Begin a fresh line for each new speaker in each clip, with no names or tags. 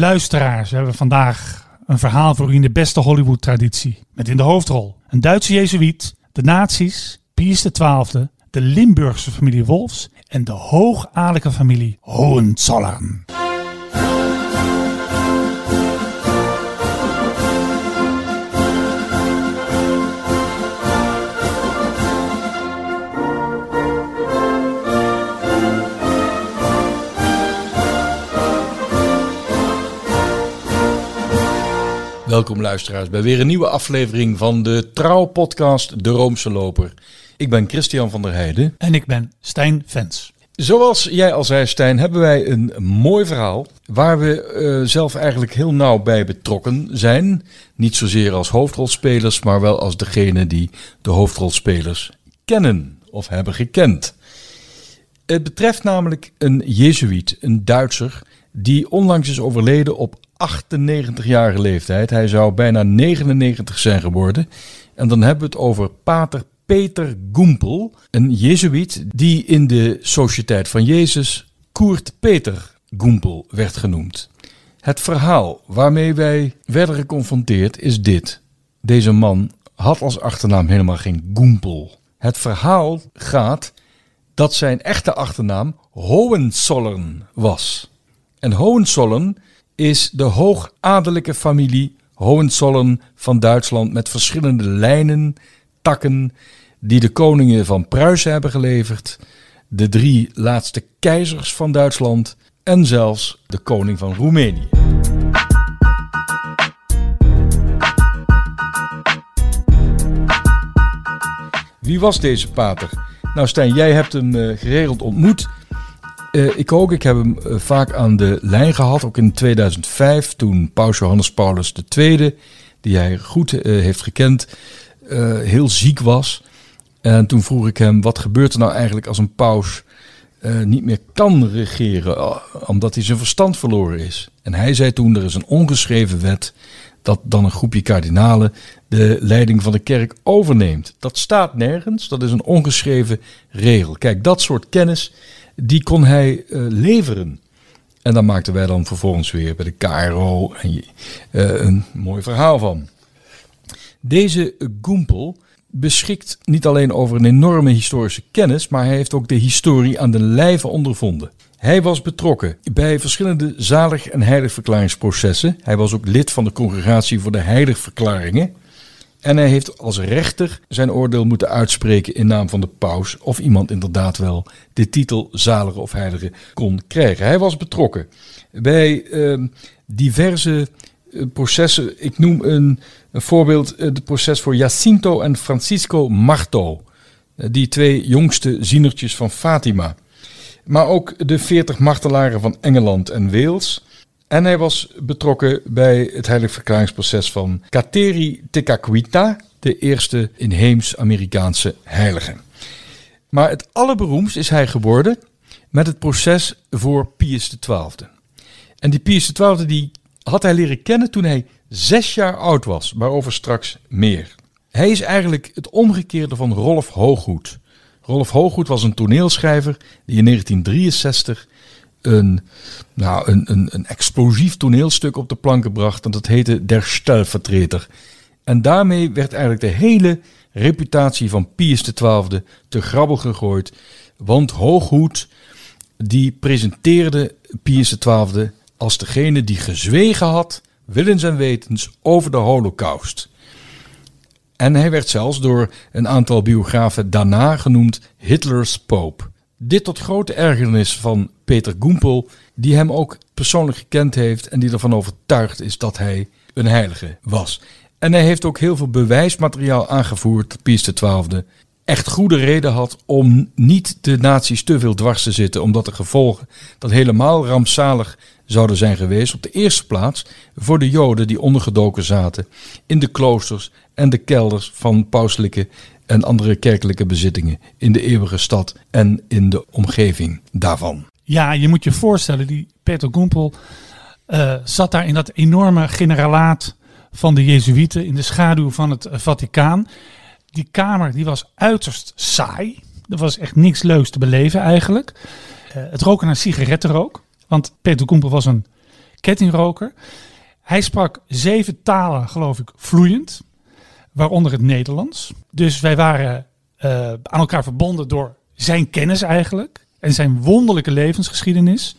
Luisteraars, we hebben vandaag een verhaal voor u in de beste Hollywood-traditie. Met in de hoofdrol een Duitse Jezuïet, de nazi's, Pius XII, de Limburgse familie Wolfs en de hoogadelige familie Hohenzollern.
Welkom luisteraars bij weer een nieuwe aflevering van de Trouw-podcast De Roomse Loper. Ik ben Christian van der Heijden.
En ik ben Stijn Vens.
Zoals jij al zei, Stijn, hebben wij een mooi verhaal waar we eh, zelf eigenlijk heel nauw bij betrokken zijn. Niet zozeer als hoofdrolspelers, maar wel als degene die de hoofdrolspelers kennen of hebben gekend. Het betreft namelijk een Jezuïet, een Duitser, die onlangs is overleden op 98-jarige leeftijd. Hij zou bijna 99 zijn geworden. En dan hebben we het over pater Peter Goempel, een jezuïet die in de Sociëteit van Jezus Koert Peter Goempel werd genoemd. Het verhaal waarmee wij werden geconfronteerd is dit. Deze man had als achternaam helemaal geen Goempel. Het verhaal gaat dat zijn echte achternaam Hohenzollern was. En Hohenzollern is de hoogadellijke familie Hohenzollern van Duitsland met verschillende lijnen, takken, die de koningen van Pruisen hebben geleverd, de drie laatste keizers van Duitsland en zelfs de koning van Roemenië. Wie was deze pater? Nou Stijn, jij hebt hem uh, geregeld ontmoet. Uh, ik ook. Ik heb hem uh, vaak aan de lijn gehad. Ook in 2005, toen Paus Johannes Paulus II, die hij goed uh, heeft gekend, heel ziek was. En toen vroeg ik hem, wat gebeurt er nou eigenlijk als een paus niet meer kan regeren, omdat hij zijn verstand verloren is? En hij zei toen, er is een ongeschreven wet dat dan een groepje kardinalen de leiding van de kerk overneemt. Dat staat nergens, dat is een ongeschreven regel. Kijk, dat soort kennis die kon hij uh, leveren. En daar maakten wij dan vervolgens weer bij de KRO uh, een mooi verhaal van. Deze Goempel beschikt niet alleen over een enorme historische kennis, maar hij heeft ook de historie aan de lijve ondervonden. Hij was betrokken bij verschillende zalig- en heiligverklaringsprocessen. Hij was ook lid van de congregatie voor de heiligverklaringen. En hij heeft als rechter zijn oordeel moeten uitspreken in naam van de paus of iemand inderdaad wel de titel zalige of heilige kon krijgen. Hij was betrokken bij uh, diverse uh, processen. Ik noem een, voorbeeld het uh, proces voor Jacinto en Francisco Marto, uh, die twee jongste zienertjes van Fatima. Maar ook de veertig martelaren van Engeland en Wales. En hij was betrokken bij het heilig verklaringsproces van Kateri Tekakwitha, de eerste inheems-Amerikaanse heilige. Maar het allerberoemdst is hij geworden met het proces voor Pius XII. En die Pius XII die had hij leren kennen toen hij zes jaar oud was, waarover straks meer. Hij is eigenlijk het omgekeerde van Rolf Hooghoed. Rolf Hooghoed was een toneelschrijver die in 1963 een, nou, een, een, een explosief toneelstuk op de planken bracht. En dat heette Der Stelvertreter. En daarmee werd eigenlijk de hele reputatie van Pius XII te grabbel gegooid. Want Hooghoed die presenteerde Pius XII als degene die gezwegen had, willens en wetens, over de holocaust. En hij werd zelfs door een aantal biografen daarna genoemd Hitler's Pope. Dit tot grote ergernis van Peter Goempel, die hem ook persoonlijk gekend heeft en die ervan overtuigd is dat hij een heilige was. En hij heeft ook heel veel bewijsmateriaal aangevoerd dat Pius XII echt goede reden had om niet de nazi's te veel dwars te zitten, omdat de gevolgen dat helemaal rampzalig zouden zijn geweest. Op de eerste plaats voor de Joden die ondergedoken zaten in de kloosters en de kelders van pauselijke en andere kerkelijke bezittingen in de eeuwige stad en in de omgeving daarvan.
Ja, je moet je voorstellen, die Peter Goempel uh, zat daar in dat enorme generalaat van de Jezuïeten in de schaduw van het Vaticaan. Die kamer die was uiterst saai. Er was echt niks leuks te beleven eigenlijk. Uh, het roken naar sigarettenrook. Want Peter Goempel was een kettingroker. Hij sprak zeven talen, geloof ik, vloeiend. Waaronder het Nederlands. Dus wij waren uh, aan elkaar verbonden door zijn kennis eigenlijk. En zijn wonderlijke levensgeschiedenis.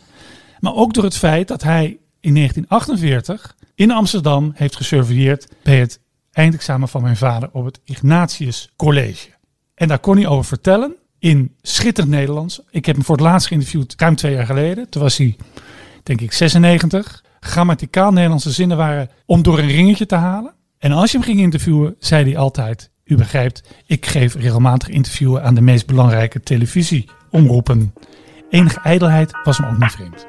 Maar ook door het feit dat hij in 1948 in Amsterdam heeft gesurveilleerd bij het eindexamen van mijn vader op het Ignatius College. En daar kon hij over vertellen in schitterend Nederlands. Ik heb hem voor het laatst geïnterviewd, ruim twee jaar geleden. Toen was hij, denk ik, 96. Grammaticaal Nederlandse zinnen waren om door een ringetje te halen. En als je hem ging interviewen, zei hij altijd: U begrijpt, ik geef regelmatig interviewen aan de meest belangrijke televisieomroepen. Enige ijdelheid was hem ook niet vreemd.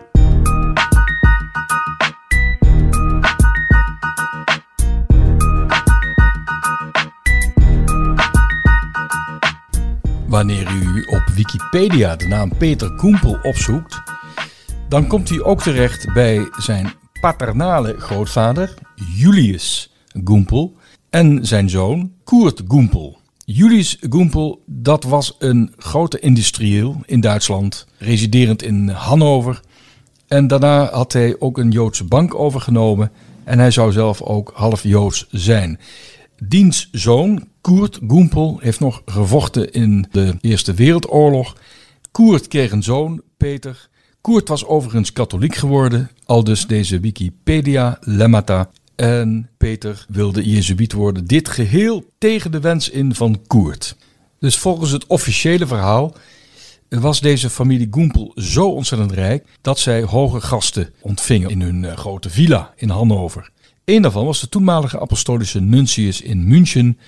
Wanneer u op Wikipedia de naam Peter Koempel opzoekt, dan komt u ook terecht bij zijn paternale grootvader Julius Goempel en zijn zoon Koert Goempel. Julius Goempel, dat was een grote industrieel in Duitsland, residerend in Hannover. En daarna had hij ook een Joodse bank overgenomen en hij zou zelf ook half Joods zijn. Diens zoon, Koert Goempel, heeft nog gevochten in de Eerste Wereldoorlog. Koert kreeg een zoon, Peter. Koert was overigens katholiek geworden, al dus deze Wikipedia lemmata. En Peter wilde Jezuïet worden. Dit geheel tegen de wens in van Koert. Dus volgens het officiële verhaal was deze familie Goempel zo ontzettend rijk dat zij hoge gasten ontvingen in hun eh, grote villa in Hannover. Een daarvan was de toenmalige apostolische nuntius in München,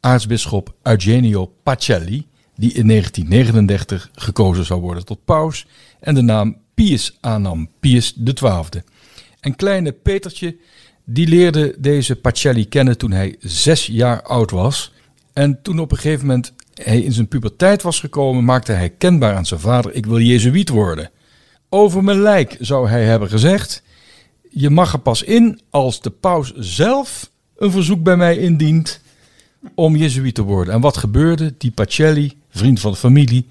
aartsbisschop Eugenio Pacelli, die in 1939 gekozen zou worden tot paus en de naam Pius aannam, Pius XII. En kleine Petertje, die leerde deze Pacelli kennen toen hij zes jaar oud was. En toen op een gegeven moment hij in zijn puberteit was gekomen, maakte hij kenbaar aan zijn vader: Ik wil Jezuïet worden. Over mijn lijk, zou hij hebben gezegd. Je mag er pas in als de paus zelf een verzoek bij mij indient om Jezuïet te worden. En wat gebeurde? Die Pacelli, vriend van de familie,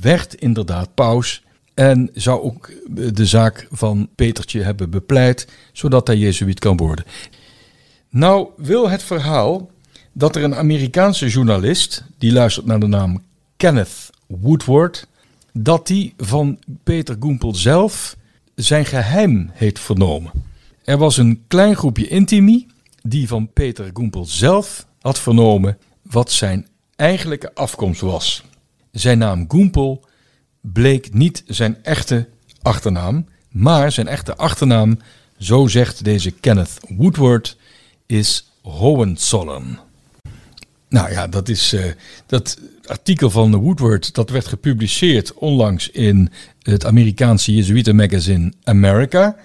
werd inderdaad paus. En zou ook de zaak van Petertje hebben bepleit, zodat hij Jezuïet kan worden. Nou wil het verhaal dat er een Amerikaanse journalist, die luistert naar de naam Kenneth Woodward, dat die van Peter Goempel zelf zijn geheim heeft vernomen. Er was een klein groepje intimi die van Peter Goempel zelf had vernomen wat zijn eigenlijke afkomst was. Zijn naam Goempel bleek niet zijn echte achternaam, maar zijn echte achternaam, zo zegt deze Kenneth Woodward, is Hohenzollern. Nou ja, dat is uh, dat artikel van Woodward, dat werd gepubliceerd onlangs in het Amerikaanse Jesuiten magazine America.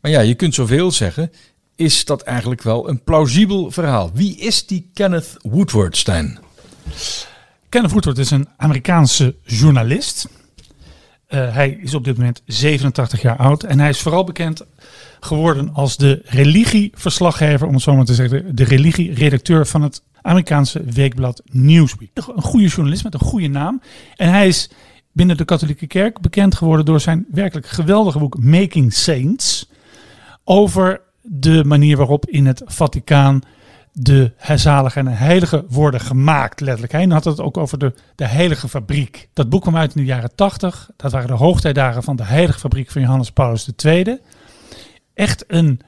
Maar ja, je kunt zoveel zeggen. Is dat eigenlijk wel een plausibel verhaal? Wie is die Kenneth Woodward, Stijn?
Kenneth Woodward is een Amerikaanse journalist. Uh, hij is op dit moment 87 jaar oud en hij is vooral bekend geworden als de religieverslaggever, om het zo maar te zeggen, de religieredacteur van het Amerikaanse weekblad Newsweek. Een goede journalist met een goede naam. En hij is binnen de katholieke kerk bekend geworden door zijn werkelijk geweldige boek Making Saints. Over de manier waarop in het Vaticaan de zalige en heilige worden gemaakt, letterlijk. Hij had het ook over de, de heilige fabriek. Dat boek kwam uit in de jaren 80. Dat waren de hoogtijdagen van de heilige fabriek van Johannes Paulus II. Echt een,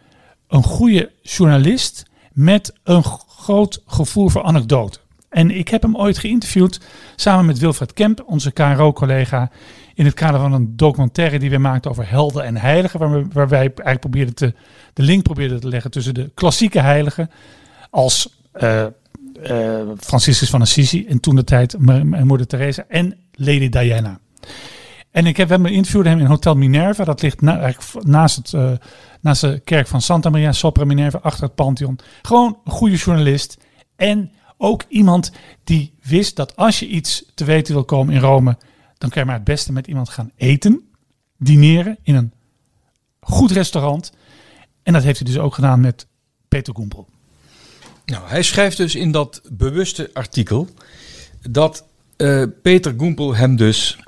een goede journalist met een groot gevoel voor anekdote. En ik heb hem ooit geïnterviewd samen met Wilfred Kemp, onze KRO-collega, in het kader van een documentaire die we maakten over helden en heiligen, waar, we, wij eigenlijk probeerden te, de link probeerden te leggen tussen de klassieke heiligen als uh, Franciscus van Assisi en toen de tijd moeder Teresa en Lady Diana. En ik heb hem interviewd hem in Hotel Minerva. Dat ligt naast, het, uh, naast de kerk van Santa Maria Sopra Minerva, achter het Pantheon. Gewoon een goede journalist. En ook iemand die wist dat als je iets te weten wil komen in Rome, dan kan je maar het beste met iemand gaan eten, dineren in een goed restaurant. En dat heeft hij dus ook gedaan met Peter Goempel.
Nou, hij schrijft dus in dat bewuste artikel dat uh, Peter Goempel hem dus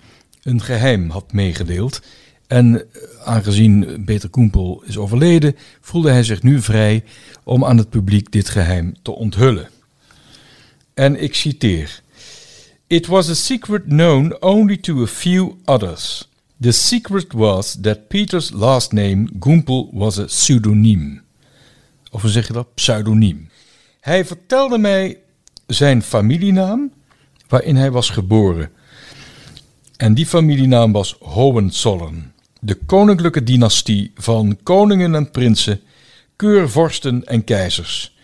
een geheim had meegedeeld. En eh, aangezien Peter Koempel is overleden, voelde hij zich nu vrij om aan het publiek dit geheim te onthullen. En ik citeer: It was a secret known only to a few others. The secret was that Peter's last name, Gumpel, was a pseudoniem. Of hoe zeg je dat? Pseudoniem. Hij vertelde mij zijn familienaam, waarin hij was geboren. En die familienaam was Hohenzollern. De koninklijke dynastie van koningen en prinsen, keurvorsten en keizers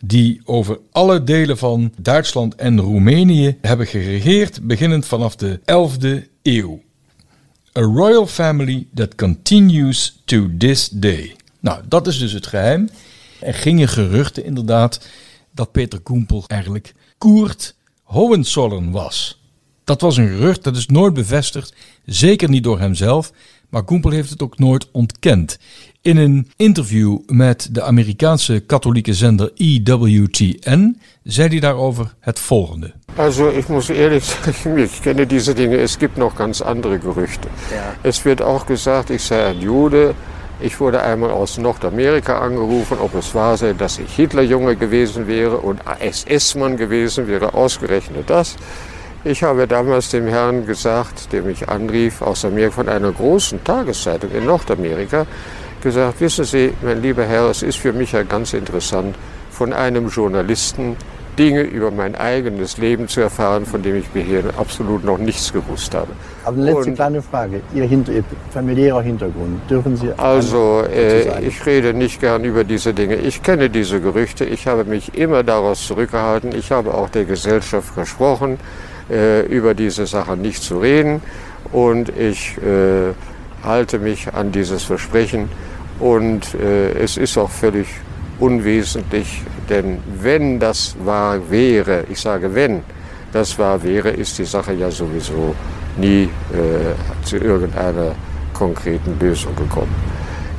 die over alle delen van Duitsland en Roemenië hebben geregeerd, beginnend vanaf de 11e eeuw. A royal family that continues to this day. Nou, dat is dus het geheim. Er gingen geruchten inderdaad dat Peter Koempel eigenlijk Koert Hohenzollern was. Dat was een gerucht, dat is nooit bevestigd, zeker niet door hemzelf, maar Koempel heeft het ook nooit ontkend. In een interview met de Amerikaanse katholieke zender EWTN zei hij daarover het volgende.
Also ich muss ehrlich sagen, ich kenne diese Dinge, es gibt noch ganz andere Gerüchte. Ja. Es wird auch gesagt, ich sei ein Jude. Ich wurde einmal aus Nordamerika angerufen, ob es wahr sei, dass ich Hitlerjunge gewesen wäre und SS-Mann gewesen wäre, ausgerechnet das. Ich habe damals dem Herrn gesagt, der mich anrief, aus Amerika, von einer großen Tageszeitung in Nordamerika, gesagt, wissen Sie, mein lieber Herr, es ist für mich ja ganz interessant, von einem Journalisten Dinge über mein eigenes Leben zu erfahren, von dem ich bisher absolut noch nichts gewusst habe.
Aber eine letzte Und, kleine Frage, Ihr, Hinter Ihr, familiärer Hintergrund, dürfen Sie...
Also, äh, ich rede nicht gern über diese Dinge. Ich kenne diese Gerüchte, ich habe mich immer daraus zurückgehalten. Ich habe auch der Gesellschaft versprochen, äh, über diese Sache nicht zu reden. Und ich äh, halte mich an dieses Versprechen. Und äh, es ist auch völlig unwesentlich, denn wenn das wahr wäre, ich sage wenn das wahr wäre, ist die Sache ja sowieso nie äh, zu irgendeiner konkreten Lösung gekommen.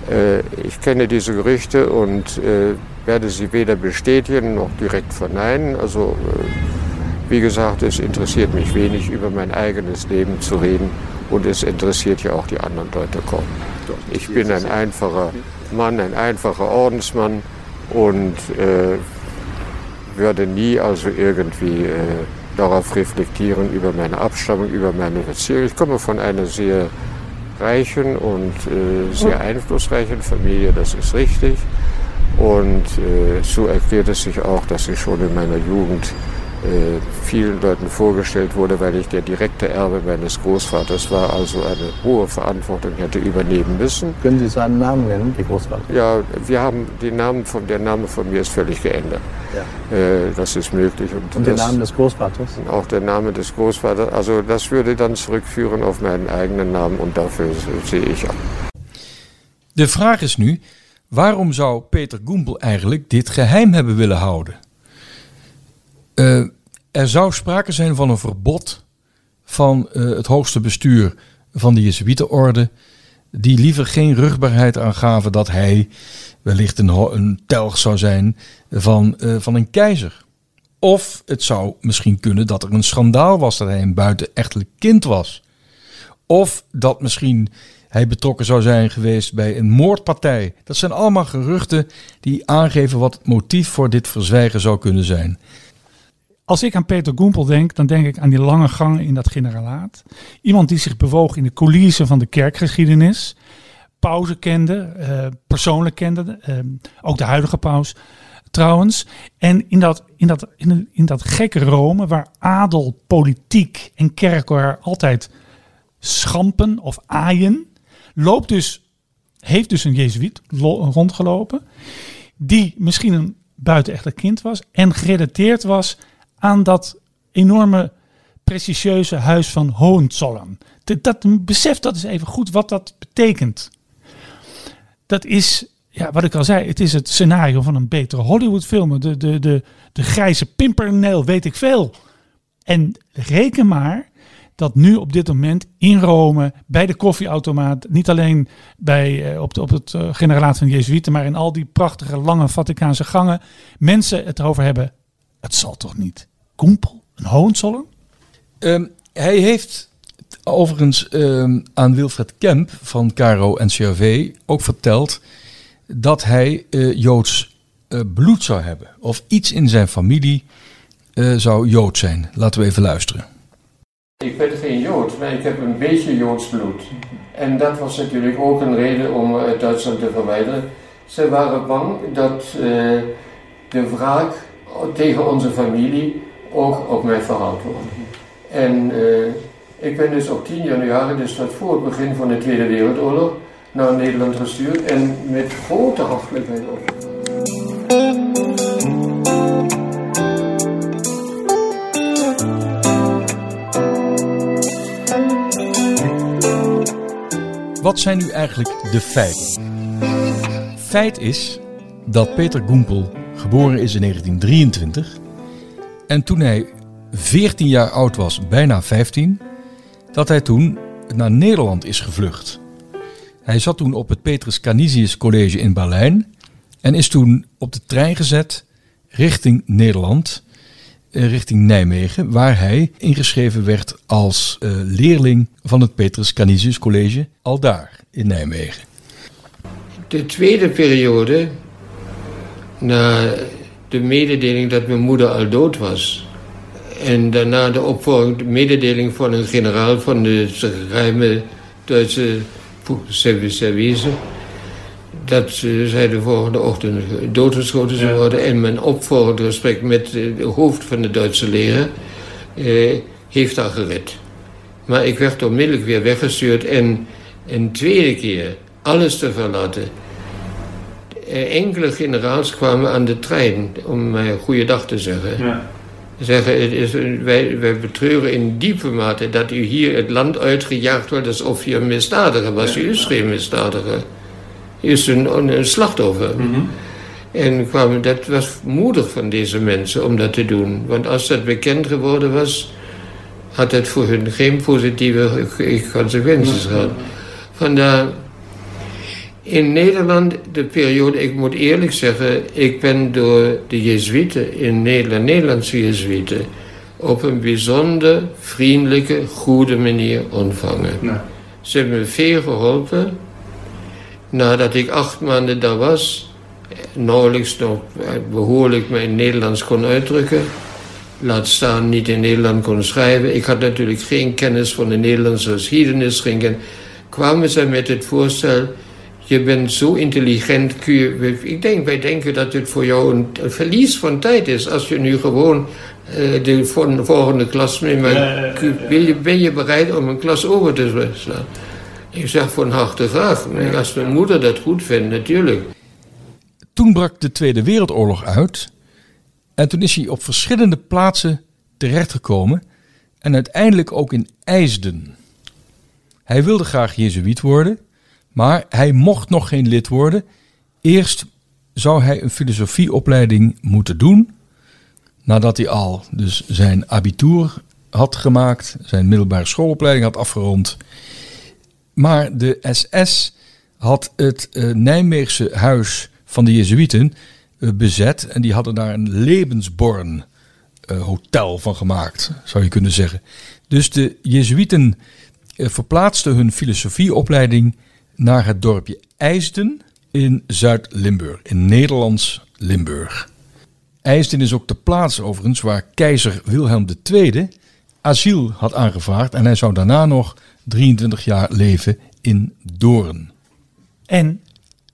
Äh, ich kenne diese Gerüchte und äh, werde sie weder bestätigen noch direkt verneinen. Also äh, wie gesagt, es interessiert mich wenig, über mein eigenes Leben zu reden und es interessiert ja auch die anderen Leute kaum. Ich bin ein einfacher Mann, ein einfacher Ordensmann und äh, würde nie also irgendwie äh, darauf reflektieren über meine Abstammung, über meine Beziehung. Ich komme von einer sehr reichen und äh, sehr einflussreichen Familie, das ist richtig. Und äh, so erklärt es sich auch, dass ich schon in meiner Jugend vielen Leuten vorgestellt wurde, weil ich der direkte Erbe meines Großvaters war, also eine hohe Verantwortung hätte übernehmen müssen.
Können Sie seinen Namen nennen, die Großvater?
Ja, wir haben den Namen von, der Name von mir ist völlig geändert. Ja. Äh, das ist möglich.
Und, Und der Name des Großvaters?
Auch der Name des Großvaters. Also das würde dann zurückführen auf meinen eigenen Namen und dafür sehe ich an.
De vraag is nu, waarom zou Peter Goempel eigenlijk dit geheim hebben willen houden? Uh, er zou sprake zijn van een verbod van uh, het hoogste bestuur van de Jezuïetenorde, die liever geen rugbaarheid aangaven dat hij wellicht een, een telg zou zijn van, uh, van een keizer. Of het zou misschien kunnen dat er een schandaal was dat hij een buitenechtelijk kind was. Of dat misschien hij betrokken zou zijn geweest bij een moordpartij. Dat zijn allemaal geruchten die aangeven wat het motief voor dit verzwijgen zou kunnen zijn.
Als ik aan Peter Goempel denk, dan denk ik aan die lange gangen in dat generalaat. Iemand die zich bewoog in de coulissen van de kerkgeschiedenis. Pauze kende, uh, persoonlijk kende, uh, ook de huidige paus trouwens. En in dat, in, dat, in, in dat gekke Rome, waar adel, politiek en kerk er altijd schampen of aaien, loopt dus, heeft dus een jezuïet rondgelopen, die misschien een buitenechtelijk kind was en gerelateerd was aan dat enorme prestigieuze huis van Hohenzollern. Dat, dat besef dat is even goed wat dat betekent. Dat is, ja, wat ik al zei, het is het scenario van een betere Hollywoodfilm. De, de, de, de grijze pimpernel, weet ik veel. En reken maar dat nu op dit moment in Rome, bij de koffieautomaat, niet alleen bij, eh, op, de, op het uh, van de Jezuïeten, maar in al die prachtige lange Vaticaanse gangen, mensen het over hebben. Het zal toch niet? Koempel? Een Hohenzollern?
Um, hij heeft overigens ehm, aan Wilfred Kemp van Caro NCRV ook verteld dat hij eh, Joods eh, bloed zou hebben. Of iets in zijn familie eh, zou Jood zijn. Laten we even luisteren.
Ik ben geen Jood, maar ik heb een beetje Joods bloed. En dat was natuurlijk ook een reden om uit Duitsland te verwijderen. Ze waren bang dat eh, de wraak tegen onze familie ook op mij wordt. En eh, ik ben dus op 10 januari, dus dat voor het begin van de Tweede Wereldoorlog, naar Nederland gestuurd en met grote opgenomen.
Wat zijn nu eigenlijk de feiten? Feit is dat Peter Goempel geboren is in 1923 en toen hij 14 jaar oud was, bijna 15, dat hij toen naar Nederland is gevlucht. Hij zat toen op het Petrus Canisius College in Berlijn en is toen op de trein gezet richting Nederland, eh, richting Nijmegen, waar hij ingeschreven werd als eh, leerling van het Petrus Canisius College, al daar in Nijmegen.
De tweede periode, na de mededeling dat mijn moeder al dood was. En daarna de opvolging, de mededeling van een generaal van de geheime Duitse service. Dat zij de volgende ochtend doodgeschoten zou worden. En mijn opvolgend gesprek met de hoofd van de Duitse leger eh, heeft haar gered. Maar ik werd onmiddellijk weer weggestuurd en een tweede keer alles te verlaten. Eh, Enkele generaals kwamen aan de trein om mij goeiedag te zeggen. Zeggen, het is, wij, wij betreuren in diepe mate dat u hier het land uitgejaagd wordt alsof u een misdadiger was. U is geen misdadiger. U is een, een slachtoffer. En kwamen, dat was moedig van deze mensen om dat te doen. Want als dat bekend geworden was, had het voor hun geen positieve consequenties gehad. Vandaar in Nederland, de periode, ik moet eerlijk zeggen, ik ben door de Jezuïeten in Nederland, Nederlandse Jezuïeten, op een bijzonder vriendelijke, goede manier ontvangen. Ze hebben me veel geholpen. Nadat ik acht maanden daar was, nauwelijks nog behoorlijk mijn Nederlands kon uitdrukken, laat staan niet in Nederland kon schrijven. Ik had natuurlijk geen kennis van de Nederlandse geschiedenis, geen kwamen ze met het voorstel, je bent zo intelligent, kun je, ik denk, wij denken dat het voor jou een, een verlies van tijd is, als je nu gewoon eh, de vol- volgende klas je, ben je bereid om een klas over te slaan? Ik zeg van harte graag. Als mijn moeder dat goed vindt, natuurlijk.
Toen brak de Tweede Wereldoorlog uit en toen is hij op verschillende plaatsen terechtgekomen en uiteindelijk ook in IJsden. Hij wilde graag Jezuïet worden, maar hij mocht nog geen lid worden. Eerst zou hij een filosofieopleiding moeten doen, nadat hij al dus zijn abitur had gemaakt, zijn middelbare schoolopleiding had afgerond. Maar de SS had het eh, Nijmeegse huis van de Jezuïeten eh, bezet. En die hadden daar een Lebensborn eh, hotel van gemaakt, zou je kunnen zeggen. Dus de Jezuïeten verplaatsten hun filosofieopleiding naar het dorpje IJsden in Zuid-Limburg, in Nederlands Limburg. IJsden is ook de plaats overigens waar keizer Wilhelm II asiel had aangevraagd. En hij zou daarna nog 23 jaar leven in Doorn.
En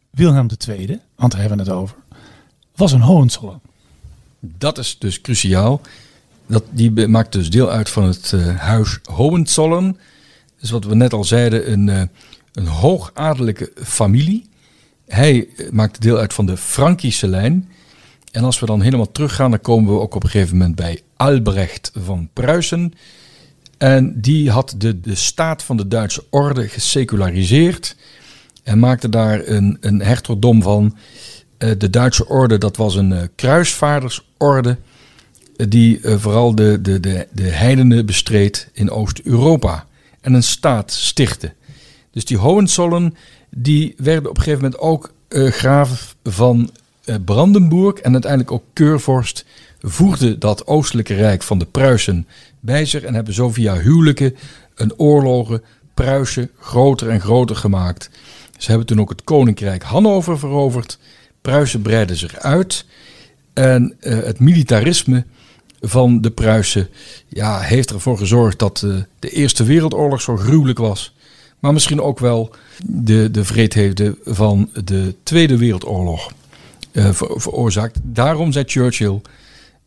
Wilhelm II, want daar hebben we het over, was een Hohenzollern.
Dat is dus cruciaal. Dat, die maakt dus deel uit van het eh, huis Hohenzollern. Dus wat we net al zeiden, een, eh, een hoogadellijke familie. Hij eh, maakte deel uit van de Frankische lijn. En als we dan helemaal teruggaan, dan komen we ook op een gegeven moment bij Albrecht van Pruisen. En die had de, de staat van de Duitse orde geseculariseerd. En maakte daar een, een hertogdom van. Eh, de Duitse orde, dat was een eh, kruisvaardersorde. die vooral de, de, de, de heidenen bestreed in Oost-Europa. En een staat stichtte. Dus die Hohenzollern, die werden op een gegeven moment ook eh, graaf van eh, Brandenburg. En uiteindelijk ook keurvorst. Voegde dat oostelijke rijk van de Pruisen bij zich. En hebben zo via huwelijken en oorlogen Pruisen groter en groter gemaakt. Ze hebben toen ook het koninkrijk Hannover veroverd. Pruisen breidde zich uit. En uh, het militarisme van de Pruisen ja, heeft ervoor gezorgd dat uh, de Eerste Wereldoorlog zo gruwelijk was. Maar misschien ook wel de, de vreedheden van de Tweede Wereldoorlog ver, veroorzaakt. Daarom zei Churchill,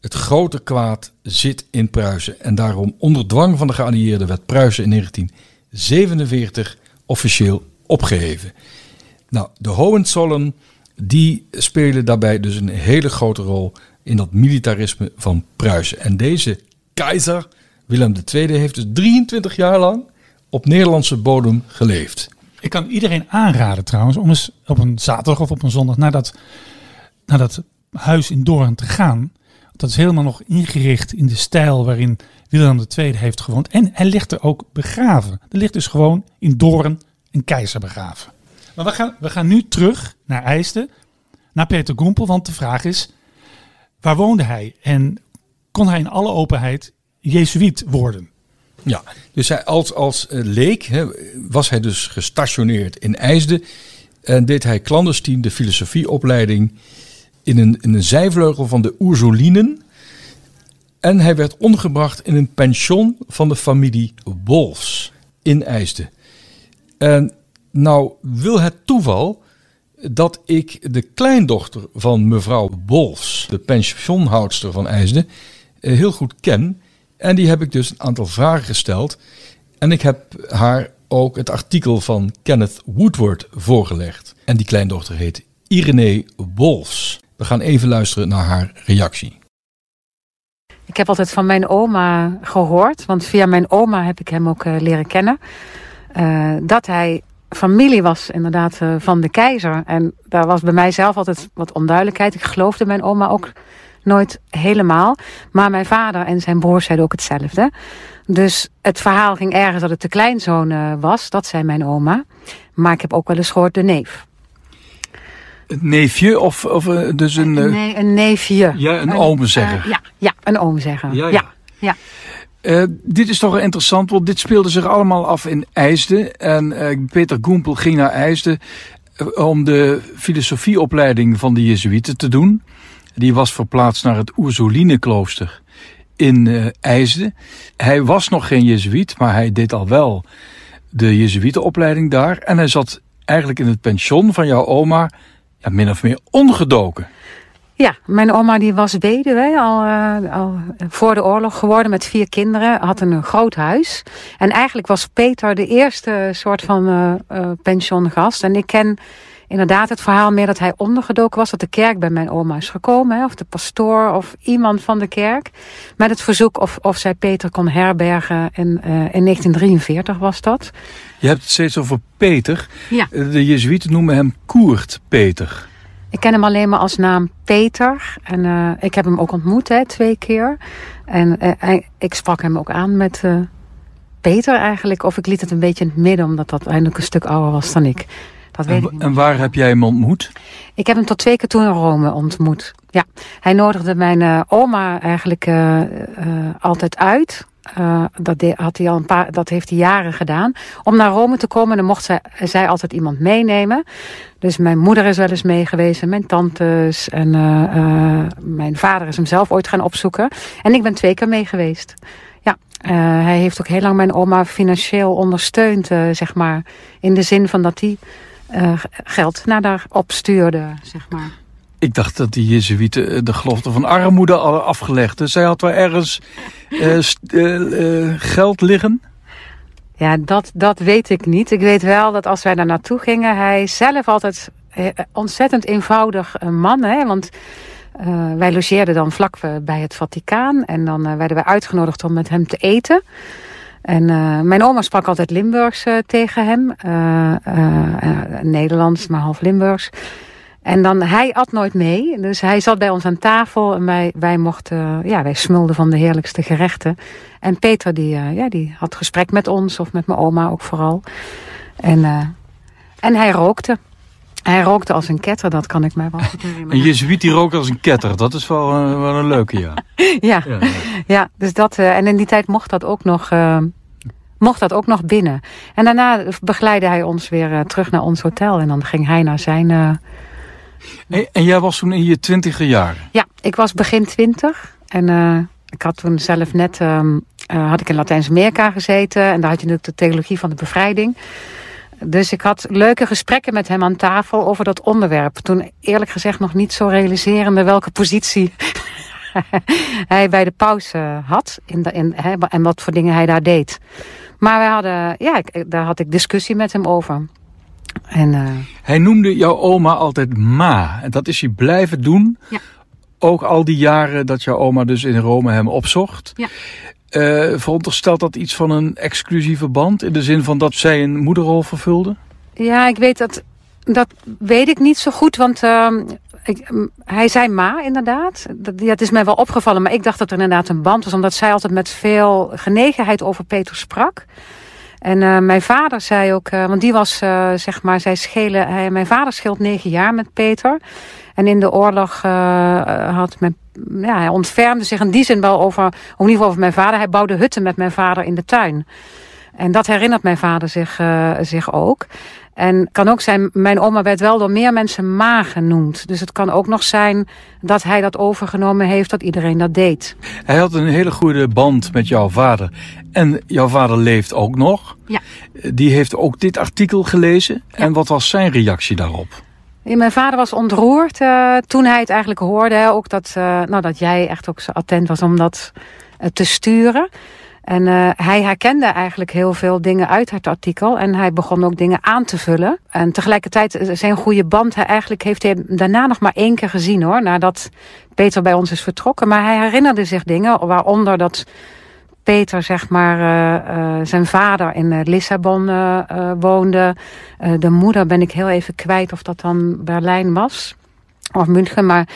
het grote kwaad zit in Pruisen. En daarom onder dwang van de geallieerden werd Pruisen in 1947 officieel opgeheven. Nou, de Hohenzollern die spelen daarbij dus een hele grote rol in dat militarisme van Pruisen. En deze keizer, Willem II, heeft dus 23 jaar lang op Nederlandse bodem geleefd.
Ik kan iedereen aanraden trouwens om eens op een zaterdag of op een zondag naar dat, naar dat huis in Doorn te gaan. Dat is helemaal nog ingericht in de stijl waarin Willem II heeft gewoond. En hij ligt er ook begraven. Er ligt dus gewoon in Doorn een keizer begraven. Maar we gaan, we gaan nu terug naar IJsden, naar Peter Goempel. Want de vraag is, waar woonde hij? En kon hij in alle openheid Jezuïet worden?
Ja, dus hij als, als leek hè, was hij dus gestationeerd in IJsden. En deed hij clandestien de filosofieopleiding in een, in een zijvleugel van de Oersolinen. En hij werd ondergebracht in een pension van de familie Wolfs in IJsden. En nou wil het toeval dat ik de kleindochter van mevrouw Wolfs, de pensionhoudster van IJsden, heel goed ken. En die heb ik dus een aantal vragen gesteld. En ik heb haar ook het artikel van Kenneth Woodward voorgelegd. En die kleindochter heet Irene Wolfs. We gaan even luisteren naar haar reactie.
Ik heb altijd van mijn oma gehoord, want via mijn oma heb ik hem ook uh, leren kennen. Uh, dat hij familie was inderdaad uh, van de keizer. En daar was bij mij zelf altijd wat onduidelijkheid. Ik geloofde mijn oma ook nooit helemaal. Maar mijn vader en zijn broers zeiden ook hetzelfde. Dus het verhaal ging ergens dat het de kleinzoon uh, was. Dat zei mijn oma. Maar ik heb ook wel eens gehoord de neef.
Een neefje of, of uh, dus een... Uh...
Nee, een neefje.
Ja, een, een oom zeggen.
ja, ja, een oom zeggen. Ja, ja. ja.
Uh, dit is toch interessant, want dit speelde zich allemaal af in IJsden. En uh, Peter Goempel ging naar IJsden uh, om de filosofieopleiding van de Jezuïeten te doen. Die was verplaatst naar het Oersoline-klooster in IJsden. Hij was nog geen Jezuïet, maar hij deed al wel de Jezuïetenopleiding daar. En hij zat eigenlijk in het pension van jouw oma, ja, min of meer ongedoken.
Ja, mijn oma die was weduwe, al, uh, al voor de oorlog geworden met vier kinderen. Had een groot huis. En eigenlijk was Peter de eerste soort van uh, uh, pensiongast. En ik ken inderdaad het verhaal meer dat hij ondergedoken was. Dat de kerk bij mijn oma is gekomen. Hè, of de pastoor of iemand van de kerk. Met het verzoek of, of zij Peter kon herbergen. En in 1943 was dat.
Je hebt het steeds over Peter.
Ja.
De Jezuïeten noemen hem Koert Peter.
Ik ken hem alleen maar als naam Peter. En uh, ik heb hem ook ontmoet, hè, twee keer. En uh, ik sprak hem ook aan met Peter eigenlijk. Of ik liet het een beetje in het midden, omdat dat eindelijk een stuk ouder was dan ik. Dat weet
en,
ik niet.
en waar heb jij hem ontmoet?
Ik heb hem tot twee keer toen in Rome ontmoet. Ja, hij nodigde mijn oma eigenlijk altijd uit. Dat, had hij al een paar, dat heeft hij jaren gedaan. Om naar Rome te komen, dan mocht zij, zij altijd iemand meenemen. Dus mijn moeder is wel eens mee geweest en mijn tantes. En mijn vader is hem zelf ooit gaan opzoeken. En ik ben twee keer mee geweest. Ja, hij heeft ook heel lang mijn oma financieel ondersteund, zeg maar. In de zin van dat hij geld naar daar opstuurde, zeg maar.
Ik dacht dat die Jezuïeten de gelofte van armoede hadden afgelegd. Dus zij had wel ergens uh, uh, geld liggen.
Ja, dat, dat weet ik niet. Ik weet wel dat als wij daar naartoe gingen, hij zelf altijd ontzettend eenvoudig man. Hè? Want wij logeerden dan vlak bij het Vaticaan. En dan werden wij uitgenodigd om met hem te eten. En mijn oma sprak altijd Limburgs tegen hem. Nederlands, maar half Limburgs. En dan, hij at nooit mee. Dus hij zat bij ons aan tafel en wij, wij mochten, ja, wij smulden van de heerlijkste gerechten. En Peter, die, ja, die had gesprek met ons, of met mijn oma ook vooral. En, en hij rookte. Hij rookte als een ketter, dat kan ik mij wel goed herinneren.
Een jezuïet die rookt als een ketter, dat is wel, uh, wel een leuke, ja.
ja. ja, ja. dus dat, en in die tijd mocht dat ook nog mocht dat ook nog binnen. En daarna begeleidde hij ons weer eh, terug naar ons hotel. En dan ging hij naar zijn... eh,
En, en jij was toen in je twintiger jaren.
Ja, ik was begin twintig. En eh, ik had toen zelf net... ehm, eh, had ik in Latijns-Amerika gezeten. En daar had je natuurlijk de theologie van de bevrijding. Dus ik had leuke gesprekken met hem aan tafel over dat onderwerp. Toen eerlijk gezegd nog niet zo realiserende welke positie hij bij de paus eh, had. In de, in, hè, en wat voor dingen hij daar deed. Maar wij hadden, ja, ik, daar had ik discussie met hem over. En eh,
Hij noemde jouw oma altijd ma. En dat is hij blijven doen.
Ja.
Ook al die jaren dat jouw oma dus in Rome hem opzocht.
Ja.
Eh, veronderstelt dat iets van een exclusieve band? In de zin van dat zij een moederrol vervulde?
Ja, ik weet dat. Dat weet ik niet zo goed, want ehm, hij zei ma inderdaad. Dat, ja, het is mij wel opgevallen, maar ik dacht dat er inderdaad een band was, omdat zij altijd met veel genegenheid over Peter sprak. En eh, mijn vader zei ook, eh, want die was zeg maar, zij schelen, hij, mijn vader scheelt negen jaar met Peter. En in de oorlog eh, had mijn, ja, hij ontfermde zich in die zin wel over, in ieder geval over mijn vader. Hij bouwde hutten met mijn vader in de tuin. En dat herinnert mijn vader zich, eh, zich ook. En kan ook zijn, mijn oma werd wel door meer mensen ma genoemd. Dus het kan ook nog zijn dat hij dat overgenomen heeft, dat iedereen dat deed.
Hij had een hele goede band met jouw vader. En jouw vader leeft ook nog.
Ja.
Die heeft ook dit artikel gelezen. En wat was zijn reactie daarop?
Mijn vader was ontroerd eh, toen hij het eigenlijk hoorde. Ook dat, eh, nou, dat jij echt ook zo attent was om dat eh, te sturen. En hij herkende eigenlijk heel veel dingen uit het artikel. En hij begon ook dingen aan te vullen. En tegelijkertijd zijn goede band. Hij eigenlijk heeft hij daarna nog maar één keer gezien hoor. Nadat Peter bij ons is vertrokken. Maar hij herinnerde zich dingen. Waaronder dat Peter, zeg maar, eh, eh, zijn vader in eh, Lissabon woonde. De moeder ben ik heel even kwijt of dat dan Berlijn was. Of München, maar...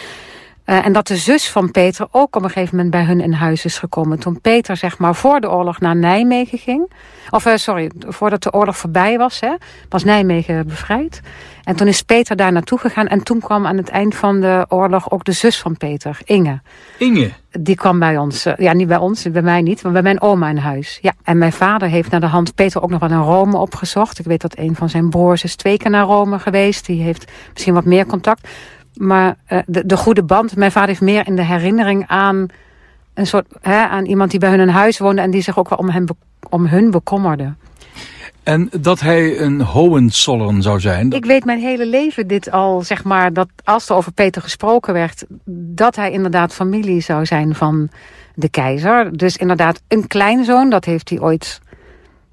eh, en dat de zus van Peter ook op een gegeven moment bij hun in huis is gekomen. Toen Peter, zeg maar, voor de oorlog naar Nijmegen ging. Of, eh, sorry, voordat de oorlog voorbij was, hè, was Nijmegen bevrijd. En toen is Peter daar naartoe gegaan. En toen kwam aan het eind van de oorlog ook de zus van Peter, Inge.
Inge.
Die kwam bij ons. eh, Ja, niet bij ons, bij mij niet, maar bij mijn oma in huis. Ja. En mijn vader heeft naar de hand Peter ook nog wel in Rome opgezocht. Ik weet dat een van zijn broers is twee keer naar Rome geweest. Die heeft misschien wat meer contact. Maar eh, de, de goede band, mijn vader heeft meer in de herinnering aan een soort, hè, aan iemand die bij hun in huis woonde en die zich ook wel om, hem, om hun bekommerde.
En dat hij een Hohenzollern zou zijn.
Ik weet mijn hele leven dit al, zeg maar, dat als er over Peter gesproken werd, dat hij inderdaad familie zou zijn van de keizer. Dus inderdaad een kleinzoon, dat heeft hij ooit,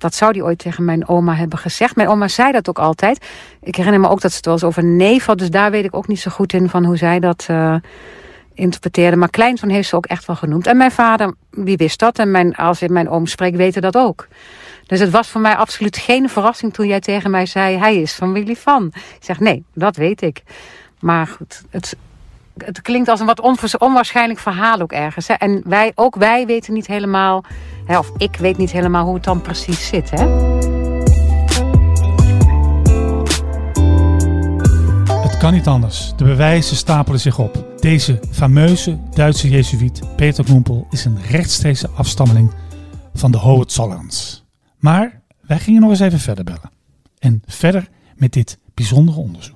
dat zou hij ooit tegen mijn oma hebben gezegd. Mijn oma zei dat ook altijd. Ik herinner me ook dat ze het wel eens over neef had, dus daar weet ik ook niet zo goed in van hoe zij dat eh, interpreteerde. Maar kleinzoon heeft ze ook echt wel genoemd. En mijn vader, die wist dat. En mijn, als ik mijn oom spreek, weten dat ook. Dus het was voor mij absoluut geen verrassing toen jij tegen mij zei: hij is familie van. Ik zeg: nee, dat weet ik. Maar goed, het, het klinkt als een wat onwaarschijnlijk verhaal ook ergens. Hè? En wij, ook wij weten niet helemaal, hè, of ik weet niet helemaal hoe het dan precies zit. Hè?
Het kan niet anders. De bewijzen stapelen zich op. Deze fameuze Duitse jezuïet Peter Goempel is een rechtstreekse afstammeling van de Hohenzollerns. Maar wij gingen nog eens even verder bellen. En verder met dit bijzondere onderzoek.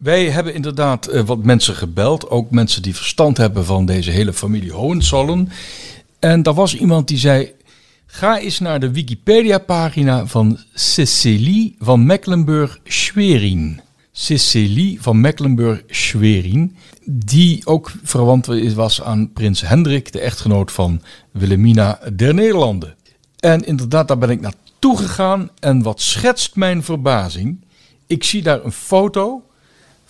Wij hebben inderdaad eh, wat mensen gebeld. Ook mensen die verstand hebben van deze hele familie Hohenzollern. En er was iemand die zei... Ga eens naar de Wikipedia-pagina van Cecilie van Mecklenburg-Schwerin. Cecilie van Mecklenburg-Schwerin. Die ook verwant was aan prins Hendrik, de echtgenoot van Wilhelmina der Nederlanden. En inderdaad, daar ben ik naartoe gegaan. En wat schetst mijn verbazing? Ik zie daar een foto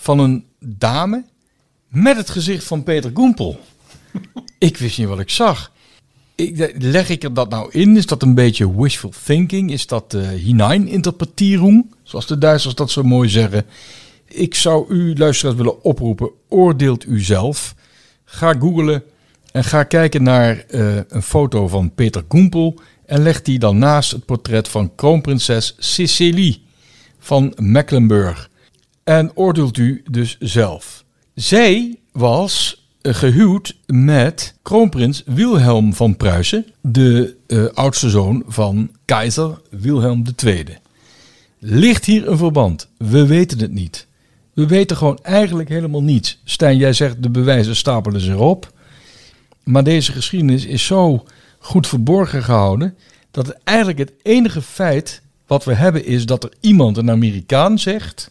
van een dame met het gezicht van Peter Goempel. ik wist niet wat ik zag. Ik, leg ik er dat nou in? Is dat een beetje wishful thinking? Is dat uh, hineininterpretierung? Zoals de Duitsers dat zo mooi zeggen. Ik zou u, luisteraars, willen oproepen. Oordeelt u zelf. Ga googlen en ga kijken naar uh, een foto van Peter Goempel. En leg die dan naast het portret van kroonprinses Cecilie van Mecklenburg. En oordeelt u dus zelf. Zij was eh, gehuwd met kroonprins Wilhelm van Pruisen, de eh, oudste zoon van keizer Wilhelm II. Ligt hier een verband? We weten het niet. We weten gewoon eigenlijk helemaal niets. Stijn, jij zegt de bewijzen stapelen zich op. Maar deze geschiedenis is zo goed verborgen gehouden dat eigenlijk het enige feit wat we hebben is dat er iemand, een Amerikaan, zegt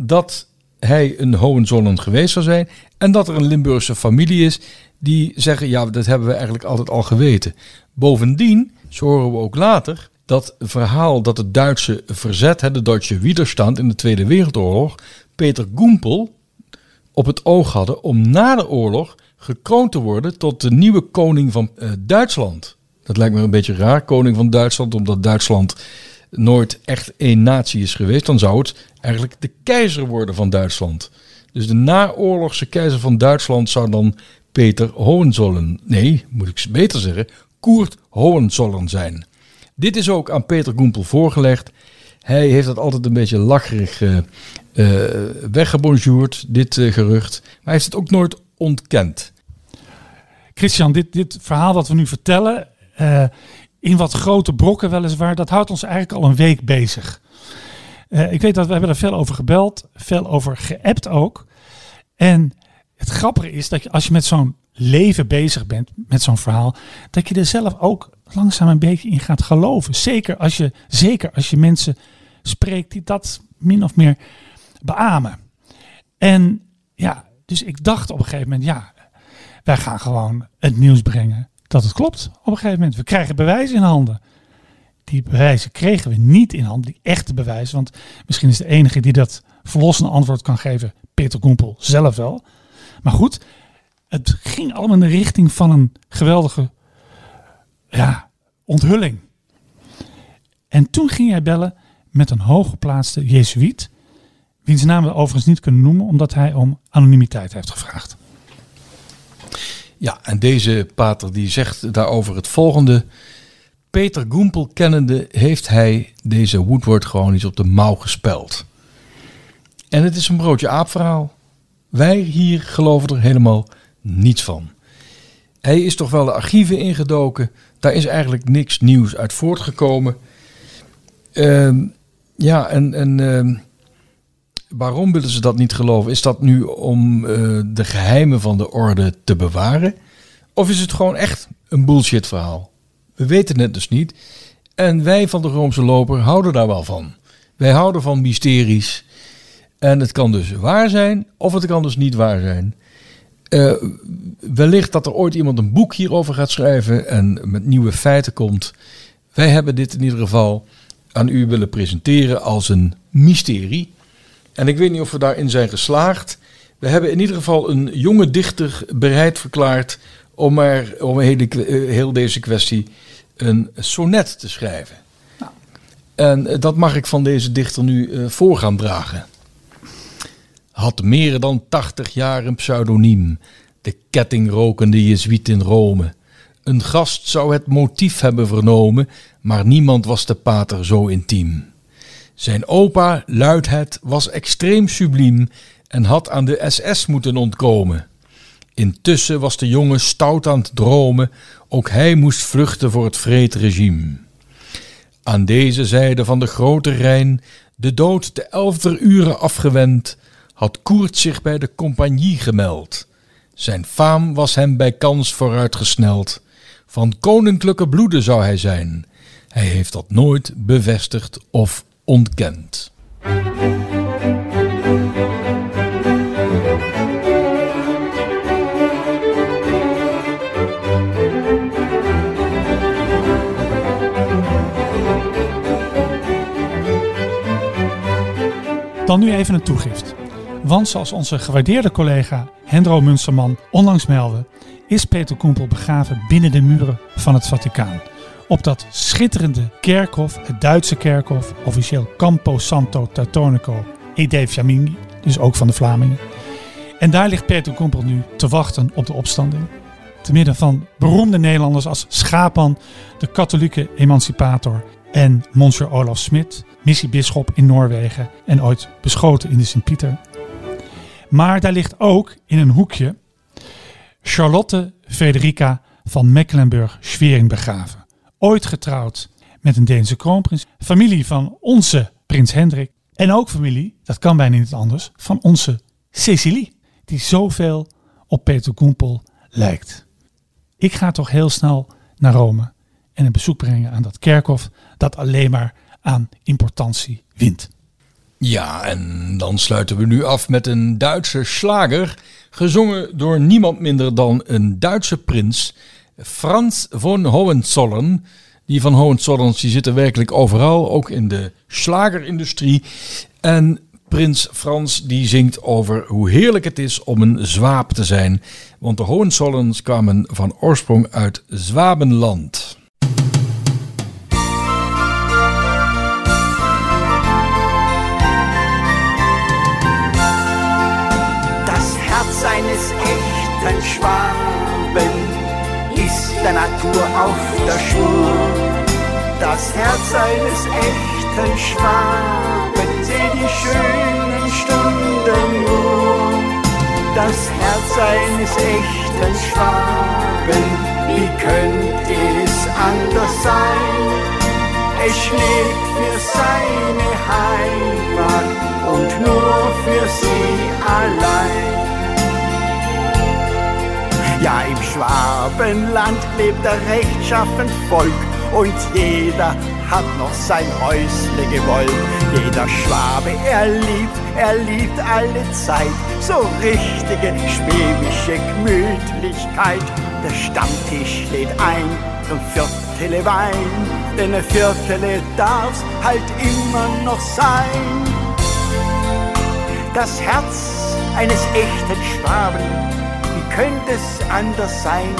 dat hij een Hohenzollern geweest zou zijn en dat er een Limburgse familie is die zeggen ja, dat hebben we eigenlijk altijd al geweten. Bovendien, zo horen we ook later, dat verhaal dat het Duitse verzet, de Duitse Widerstand in de Tweede Wereldoorlog, Peter Goempel op het oog hadden om na de oorlog gekroond te worden tot de nieuwe koning van uh, Duitsland. Dat lijkt me een beetje raar, koning van Duitsland, omdat Duitsland nooit echt één natie is geweest. Dan zou het eigenlijk de keizer worden van Duitsland. Dus de naoorlogse keizer van Duitsland zou dan Peter Hohenzollern, nee, moet ik beter zeggen, Koert Hohenzollern zijn. Dit is ook aan Peter Goempel voorgelegd. Hij heeft dat altijd een beetje lacherig uh, weggebonjourd, dit uh, gerucht. Maar hij heeft het ook nooit ontkend.
Christian, dit, dit verhaal dat we nu vertellen, in wat grote brokken weliswaar, dat houdt ons eigenlijk al een week bezig. ik weet dat we hebben er veel over gebeld, veel over geappt ook. En het grappige is dat je, als je met zo'n leven bezig bent, met zo'n verhaal, dat je er zelf ook langzaam een beetje in gaat geloven. Zeker als je, zeker als je mensen spreekt die dat min of meer beamen. En ja, dus ik dacht op een gegeven moment, ja, wij gaan gewoon het nieuws brengen dat het klopt. Op een gegeven moment, we krijgen bewijzen in handen. Die bewijzen kregen we niet in handen, die echte bewijzen. Want misschien is de enige die dat verlossende antwoord kan geven, Peter Koempel zelf wel. Maar goed, het ging allemaal in de richting van een geweldige ja, onthulling. En toen ging hij bellen met een hooggeplaatste jezuïet, wiens naam we overigens niet kunnen noemen, omdat hij om anonimiteit heeft gevraagd.
Ja, en deze pater die zegt daarover het volgende. Peter Goempel kennende heeft hij deze Woodward gewoon iets op de mouw gespeld. En het is een broodje aapverhaal. Wij hier geloven er helemaal niets van. Hij is toch wel de archieven ingedoken. Daar is eigenlijk niks nieuws uit voortgekomen. Uh, ja, en, en uh, waarom willen ze dat niet geloven? Is dat nu om uh, de geheimen van de orde te bewaren? Of is het gewoon echt een bullshit verhaal? We weten het dus niet. En wij van de Roomse Loper houden daar wel van. Wij houden van mysteries. En het kan dus waar zijn, of het kan dus niet waar zijn. Uh, wellicht dat er ooit iemand een boek hierover gaat schrijven en met nieuwe feiten komt. Wij hebben dit in ieder geval aan u willen presenteren als een mysterie. En ik weet niet of we daarin zijn geslaagd. We hebben in ieder geval een jonge dichter bereid verklaard om, er, om heel, heel deze kwestie een sonnet te schrijven. Nou. En dat mag ik van deze dichter nu uh, voor gaan dragen had meer dan tachtig jaar een pseudoniem, de kettingrokende jezuïet in Rome. Een gast zou het motief hebben vernomen, maar niemand was de pater zo intiem. Zijn opa, Luidhet, was extreem subliem en had aan de SS moeten ontkomen. Intussen was de jongen stout aan het dromen, ook hij moest vluchten voor het vreedregime. Aan deze zijde van de grote Rijn, de dood de elfder uren afgewend, had Koert zich bij de compagnie gemeld. Zijn faam was hem bij kans vooruitgesneld. Van koninklijke bloeden zou hij zijn. Hij heeft dat nooit bevestigd of ontkend.
Dan nu even een toegift. Want zoals onze gewaardeerde collega Hendro Munsterman onlangs meldde, is Peter Koempel begraven binnen de muren van het Vaticaan. Op dat schitterende kerkhof, het Duitse kerkhof, officieel Campo Santo Teutonico e dei Fiamminghi, dus ook van de Vlamingen. En daar ligt Peter Koempel nu te wachten op de opstanding. Te midden van beroemde Nederlanders als Schapan, de katholieke emancipator en Monsieur Olaf Smit, missiebisschop in Noorwegen en ooit beschoten in de Sint-Pieter. Maar daar ligt ook in een hoekje Charlotte Frederica van Mecklenburg-Schwerin begraven. Ooit getrouwd met een Deense kroonprins. Familie van onze prins Hendrik. En ook familie, dat kan bijna niet anders, van onze Cecilie. Die zoveel op Peter Koempel lijkt. Ik ga toch heel snel naar Rome en een bezoek brengen aan dat kerkhof dat alleen maar aan importantie wint.
Ja, en dan sluiten we nu af met een Duitse slager, gezongen door niemand minder dan een Duitse prins, Frans von Hohenzollern. Die van Hohenzollerns die zitten werkelijk overal, ook in de slagerindustrie. En prins Frans die zingt over hoe heerlijk het is om een zwaap te zijn. Want de Hohenzollerns kwamen van oorsprong uit Zwabenland.
Natur auf der Spur. Das Herz eines echten Schwaben seht die schönen Stunden nur. Das Herz eines echten Schwaben, wie könnte es anders sein? Es schlägt für seine Heimat und nur für sie allein. Ja, im Schwabenland lebt der rechtschaffen Volk und jeder hat noch sein Häusle gewollt. Jeder Schwabe, er liebt, er liebt alle Zeit, so richtige schwäbische Gemütlichkeit. Der Stammtisch lädt ein zum Viertele Wein, denn ein Viertele darf's halt immer noch sein. Das Herz eines echten Schwaben, könnte es anders sein?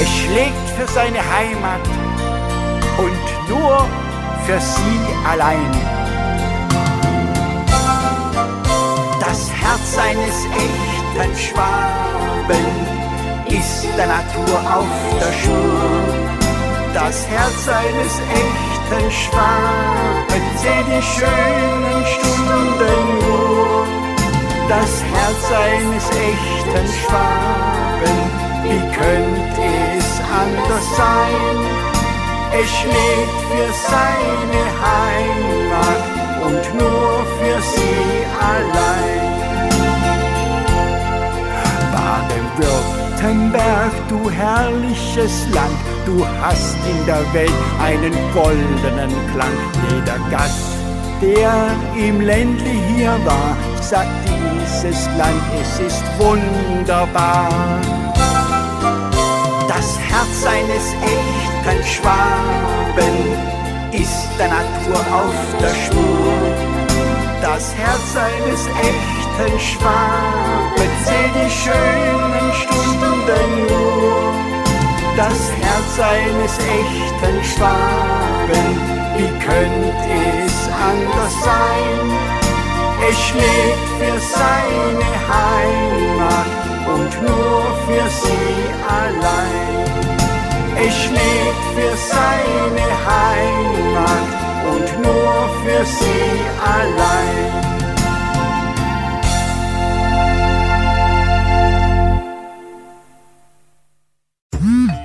Es schlägt für seine Heimat und nur für sie allein. Das Herz eines echten Schwaben ist der Natur auf der Spur. Das Herz eines echten Schwaben seht die schönen Stunden. Das Herz eines echten Schwaben, wie könnte es anders sein? Es schlägt für seine Heimat und nur für sie allein. Baden-Württemberg, du herrliches Land, du hast in der Welt einen goldenen Klang. Jeder Gast, der im Ländli hier war, sagt dieses Land, es ist wunderbar. Das Herz eines echten Schwaben ist der Natur auf der Spur. Das Herz eines echten Schwaben seht die schönen Stunden nur. Das Herz eines echten Schwaben, wie könnte es anders sein? Es schlägt für seine Heimat und nur für sie allein. Es schlägt für seine Heimat und nur für sie allein.